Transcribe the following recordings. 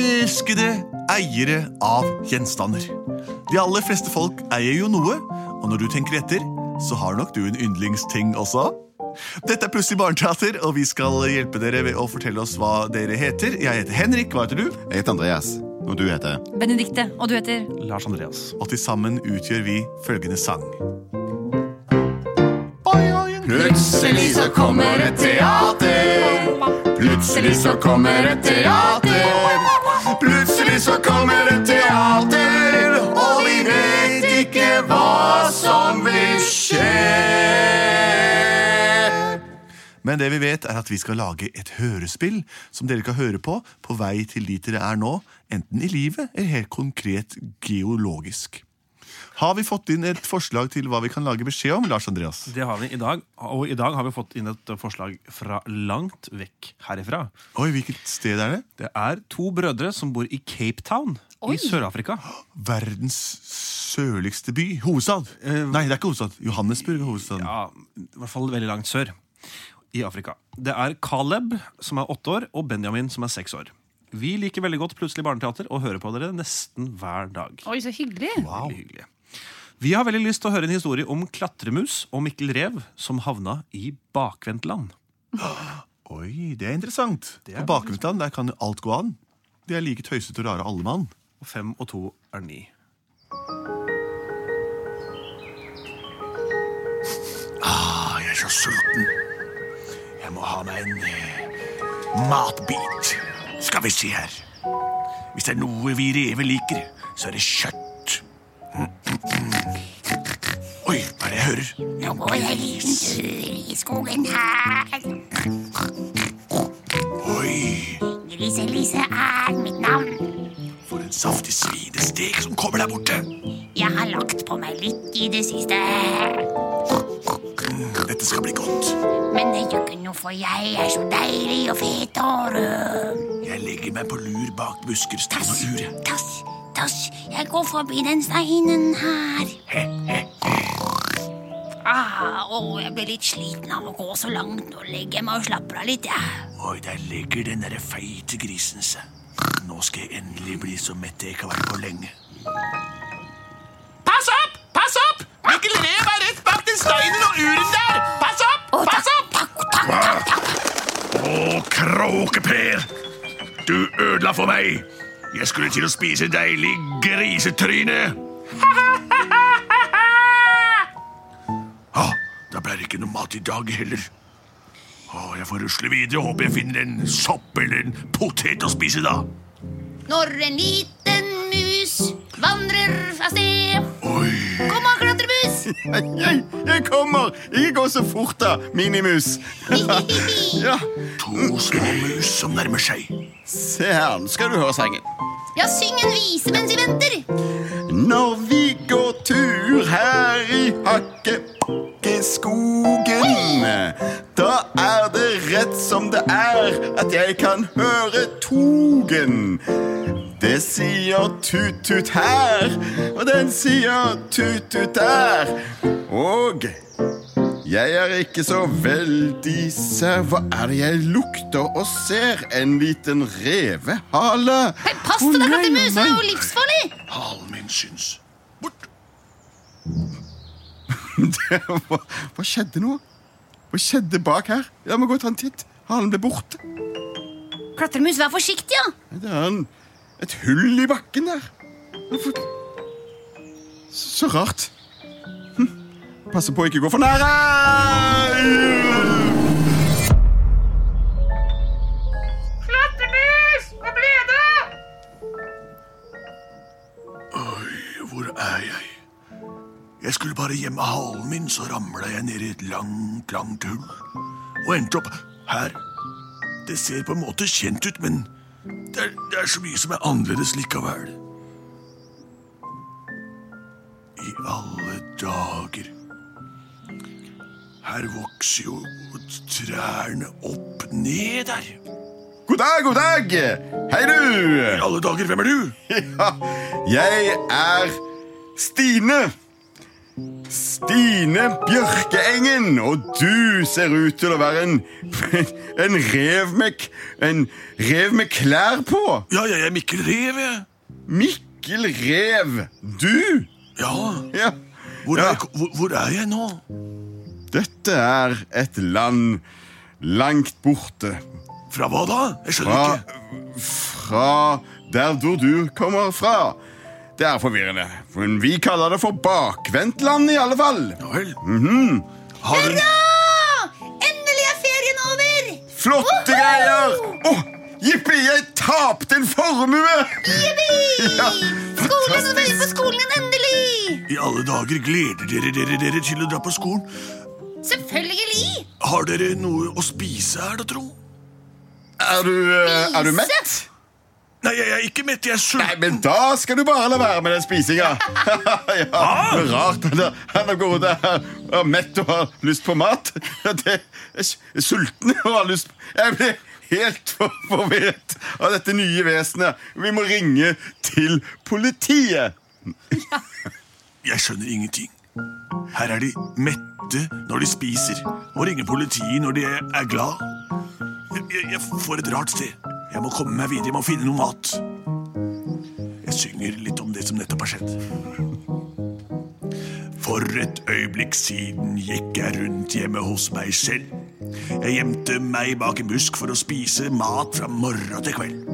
Elskede eiere av gjenstander. De aller fleste folk eier jo noe, og når du tenker etter, så har nok du en yndlingsting også. Dette er Plutselig barneteater, og vi skal hjelpe dere ved å fortelle oss hva dere heter. Jeg heter Henrik. Hva heter du? Jeg heter Andreas, og du heter Benedikte, og du heter Lars Andreas. Og til sammen utgjør vi følgende sang. Plutselig så kommer et teater. Plutselig så kommer et teater. Plutselig så kommer et teater, og vi vet ikke hva som vil skje. Men det vi vet, er at vi skal lage et hørespill som dere kan høre på på vei til dit dere er nå, enten i livet eller helt konkret geologisk. Har vi fått inn et forslag til hva vi kan lage beskjed om, Lars Andreas? Det har vi i dag, og i dag har vi fått inn et forslag fra langt vekk herifra. Oi, hvilket sted er det? Det er to brødre som bor i Cape Town Oi. i Sør-Afrika. Verdens sørligste by. Hovedstad. Nei, det er ikke hovedstad. Johannesburg er hovedstaden. Ja, I hvert fall veldig langt sør i Afrika. Det er Caleb, som er åtte år, og Benjamin, som er seks år. Vi liker veldig godt Plutselig barneteater og hører på dere nesten hver dag. Oi, så hyggelig. Veldig hyggelig. Vi har veldig lyst til å høre en historie om klatremus og Mikkel Rev som havna i bakvendtland. Oi, det er interessant. Det er På bakvendtland der kan jo alt gå an. De er like tøysete og rare alle mann. Og fem og to er ni. Ah, jeg er så sulten. Jeg må ha meg en eh, matbit. Skal vi se her. Hvis det er noe vi rever liker, så er det kjøtt. Oi, hva er det jeg hører? Nå går jeg en liten tur i skogen her. Oi, Griselise er mitt navn. for en saftig svinestek som kommer der borte. Jeg har lagt på meg litt i det siste. Dette skal bli godt. Noe, for jeg er så deilig og fet og rød. Jeg legger meg på lur bak busker, stein og lure. Tass, tass, jeg går forbi den steinen her. Ah, oh, jeg blir litt sliten av å gå så langt. Nå legger jeg meg og slapper av litt, Ja. Oi, der ligger den derre feite grisen seg. Nå skal jeg endelig bli så mett jeg ikke har vært på lenge. Pass opp! Pass opp! Mikkel Rev er rett bak den steinen og uren der! Pass opp! Pass opp! Å, Kråkeper! Du ødela for meg. Jeg skulle til å spise deilig grisetryne. Ah, da ble det ikke noe mat i dag heller. Ah, jeg får rusle videre og håper jeg finner en sopp eller en potet å spise da. Når en liten mus vandrer av sted Oi! Jeg, jeg kommer! Ikke gå så fort, da, minimus. ja, to små mus som nærmer seg. se her, nå skal du høre sangen. Ja, syng en vise mens vi venter. Når vi går tur her i Hakkebakkeskogen, da er det rett som det er at jeg kan høre togen. Det sier tut-tut her, og den sier tut-tut der. Og jeg er ikke så veldig sær. Hva er det jeg lukter og ser? En liten revehale. Hei, pass deg, dette muset Det er jo livsfarlig! Halen min syns. Bort. hva, hva skjedde nå? Hva skjedde bak her? Jeg må gå og ta en titt. Halen ble borte. Klatremus, vær forsiktig, ja. Det er en, et hull i bakken der. Hvorfor- Så, rart. Hm. Passer på å ikke gå for nære! Hvor er jeg? Jeg skulle bare gjemme halen min, så ramla jeg ned i et langt, langt hull. Og endte opp her. Det ser på en måte kjent ut, men det er, det er så mye som er annerledes likevel. I alle dager. Her vokser jo trærne opp ned der. God dag, god dag! Hei, du! I alle dager, hvem er du? Ja, jeg er Stine. Stine Bjørkeengen, og du ser ut til å være en, en rev med En rev med klær på. Ja, jeg er Mikkel Rev, jeg. Mikkel Rev. Du? Ja. Ja. Hvor, Ja. Er, hvor, hvor er jeg nå? Dette er et land langt borte. Fra hva da? Jeg skjønner Fra, ikke. fra der hvor du kommer fra. Det er forvirrende, men vi kaller det for bakvendtland i alle fall. Ja vel. Mhm. Har du Endelig er ferien over! Flotte greier! Åh, Jippi, jeg tapte en formue! Ja, Skolen er ferdig på skolen igjen, endelig! i alle dager gleder dere dere, dere til å dra på skolen? Selvfølgelig! Har dere noe å spise her, da, tro? Er du, eh, er du mett? Nei, jeg er ikke mett. Jeg er sulten. Nei, men da skal du bare la være med den spisinga. ja, ah. rart han Rart han er gått der og mett og har lyst på mat. Det er sulten og har lyst Jeg blir helt forvirret av dette nye vesenet. Vi må ringe til politiet. Jeg skjønner ingenting. Her er de mette når de spiser, og ringer politiet når de er glad. Jeg, jeg får et rart sted. Jeg må komme meg videre, jeg må finne noe mat. Jeg synger litt om det som nettopp har skjedd. For et øyeblikk siden gikk jeg rundt hjemme hos meg selv. Jeg gjemte meg bak en busk for å spise mat fra morgen til kveld.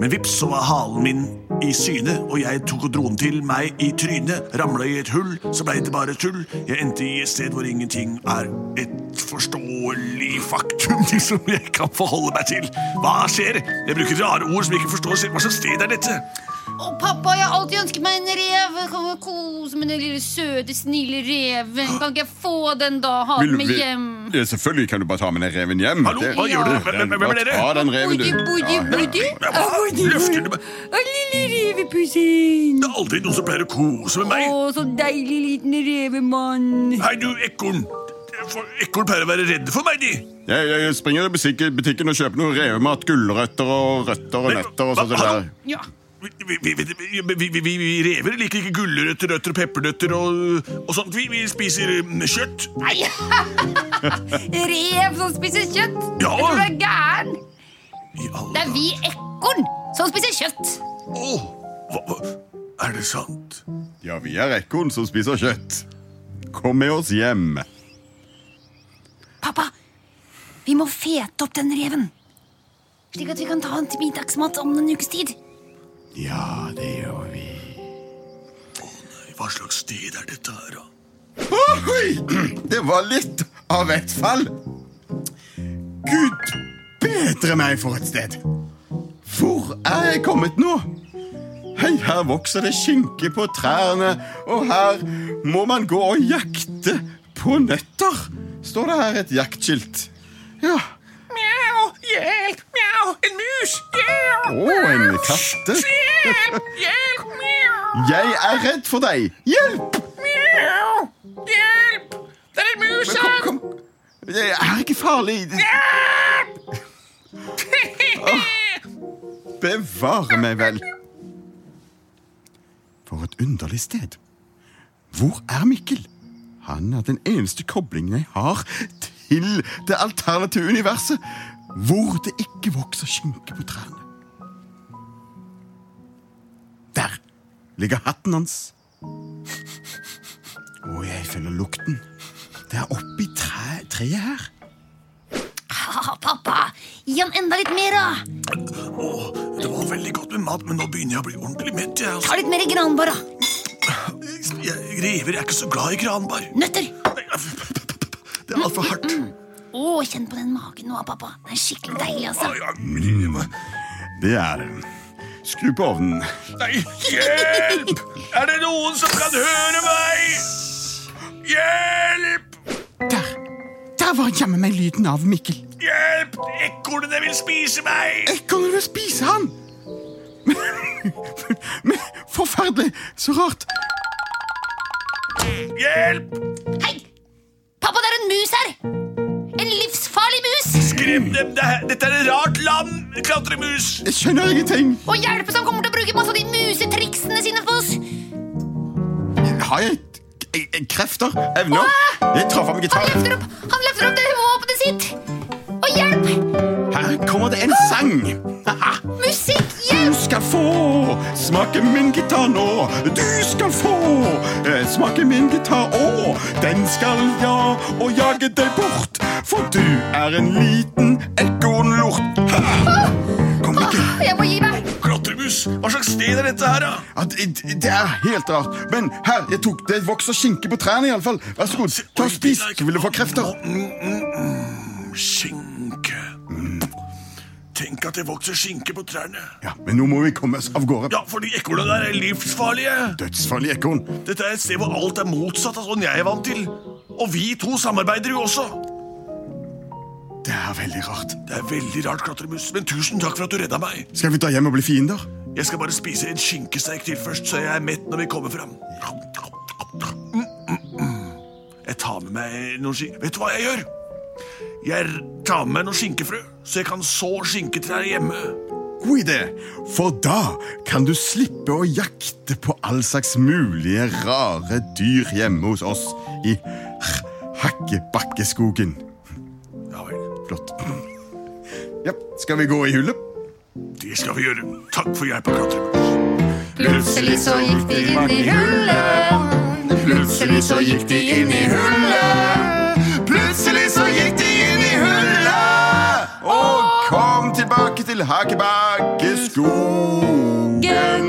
Men vips så var halen min i syne, og jeg tok og dro den til meg i trynet. Ramla i et hull, så blei det bare tull. Jeg endte i et sted hvor ingenting er et forståelig faktum som jeg kan forholde meg til. Hva skjer? Jeg bruker rare ord som jeg ikke forstår selv. Hva slags sted er dette? Å, pappa, jeg har alltid ønsket meg en rev. Jeg kan kose med den lille søte, snille reven. Kan ikke jeg få den, da? Ha den med hjem. Ja, selvfølgelig kan du bare ta med den reven hjem. Hallo, hva gjør du? Hvem- hvem- hvem er dere? Ta den reven, du. Budi, budi, Ja, budi. Hva løfter du meg? Å, lille revepussen. Det er aldri noen som pleier å kose med meg. Å, så deilig liten revemann. Hei, du ekorn. Ekorn pleier å være redde for meg, de. Jeg, jeg springer i butikken, og kjøper noe revemat, gulrøtter og røtter og nøtter og sånt. der. Ja. Vi, vi, vi, vi, rever liker ikke gulrøtter, røtter og peppernøtter og, og sånt. Vi, vi spiser mm, kjøtt. Nei. Rev som spiser kjøtt. Ja. Jeg tror du er gæren. Det er vi ekorn som spiser kjøtt. Oh, hva, hva, Er det sant? Ja, vi er ekorn som spiser kjøtt. Kom med oss hjem. Pappa, vi må fete opp den reven. Slik at vi kan ta den til middagsmat om en ukes tid. Ja, det gjør vi. «Å, nei, Hva slags sted er dette her, da? Oi! Det var litt av et fall. Gud bedre meg for et sted. Hvor er jeg kommet nå? Hei, her vokser det skinke på trærne, og her må man gå og jakte på nøtter. Står det her et jaktskilt? Ja. Mjau, hjelp, mjau, en mus, Å, en katte. hjelp, hjelp, mjau, Jeg er redd for deg. Hjelp! mjau, hjelp, det er en mus Kom, kom. Det er ikke farlig. Hjelp! Bevare meg vel. For et underlig sted. Hvor er Mikkel? Han er den eneste koblingen jeg har til det alternative universet, hvor det ikke vokser skinke på trærne. Der ligger hatten hans. Og jeg føler lukten. Det er oppi tre, treet her. Ah, pappa, gi han enda litt mer, da. Åh, det var veldig godt med mat, men nå begynner jeg å bli ordentlig mett. Altså. Ta litt mer granbar, da. Rever er ikke så glad i granbar. Nøtter. Det er altfor hardt. Å, kjenn på den magen nå, pappa. Den er skikkelig deilig, altså. Det er det. Skru på ovnen. Nei, hjelp! Er det noen som kan høre meg? Hjelp! Der! Der var jammen meg lyden av Mikkel. Hjelp! Ekornene vil spise meg! Ekornene vil spise han? Men forferdelig. Så rart. Hjelp! Hei! Pappa, det er en mus her! En livsfarlig mus! Skrem dem! Det er- Dette er et rart land! Klatremus! Jeg skjønner ingenting. Og hjelpe som kommer til å bruke masse av de musetriksene sine på oss! Har jeg et eh, eh, krefter, evner. Jeg tar fram Han gitaren. løfter opp, han løfter opp det våpenet sitt! Og hjelp! Her kommer det en sang. Haha. Musikk! Skal få smake min gitar nå. Du skal få eh, smake min gitar, og den skal ja og jage deg bort. For du er en liten ekornlort. Kom ikke. Jeg må gi meg! Klatremus, hva slags sted er dette her, da? Ja, det, det er helt rart. Men her, jeg tok det vokser skinke på trærne, iallfall. Vær så god. Ta og Spis, så vil du få krefter. Skinke. Tenk at det vokser skinke på trærne. Ja, Men nå må vi komme oss av gårde. Ja, for de ekornene der er livsfarlige. Dødsfarlige ekorn. Dette er et sted hvor alt er motsatt av sånn jeg er vant til. Og vi to samarbeider jo også. Det er veldig rart. Det er veldig rart, Klatremus, men tusen takk for at du redda meg. Skal vi ta hjem og bli fiender? Jeg skal bare spise en skinkesteik til først, så jeg er mett når vi kommer fram. Mm, mm, mm. Jeg tar med meg noen skink... Vet du hva jeg gjør? Jeg tar med noen skinkefrø, så jeg kan så skinketrær hjemme. God idé, for da kan du slippe å jakte på all slags mulige rare dyr hjemme hos oss i Hakkebakkeskogen. Ja vel, Flott. Ja, skal vi gå i hullet? det skal vi gjøre. Takk for hjelpa, Katrin. Plutselig så gikk de inn i hullet. Plutselig så gikk de inn i hullet. Til Hakkebakkeskogen.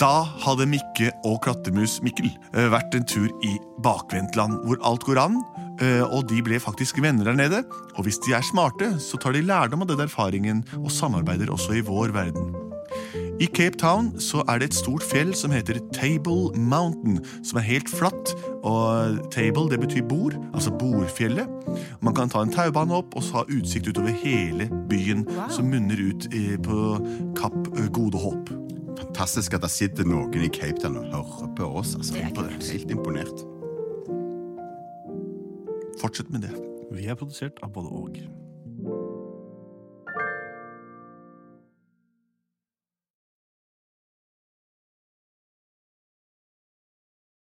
Da hadde Mikke og Klatremus Mikkel eh, vært en tur i bakvendtland, hvor alt går an. eh, Og de ble faktisk venner der nede. Og hvis de er smarte, så tar de lærdom av den erfaringen og samarbeider også i vår verden. I Cape Town så er det et stort fjell som heter Table Mountain, som er helt flatt. Og table det betyr bord, altså bordfjellet. Man kan ta en taubane opp og så ha utsikt utover hele byen, som munner ut eh, på Kapp eh, Gode Håp. Fantastisk at det sitter noen i Cape Town og hører på oss. Altså. Det er er Helt imponert. Fortsett med det. Vi er produsert av både og.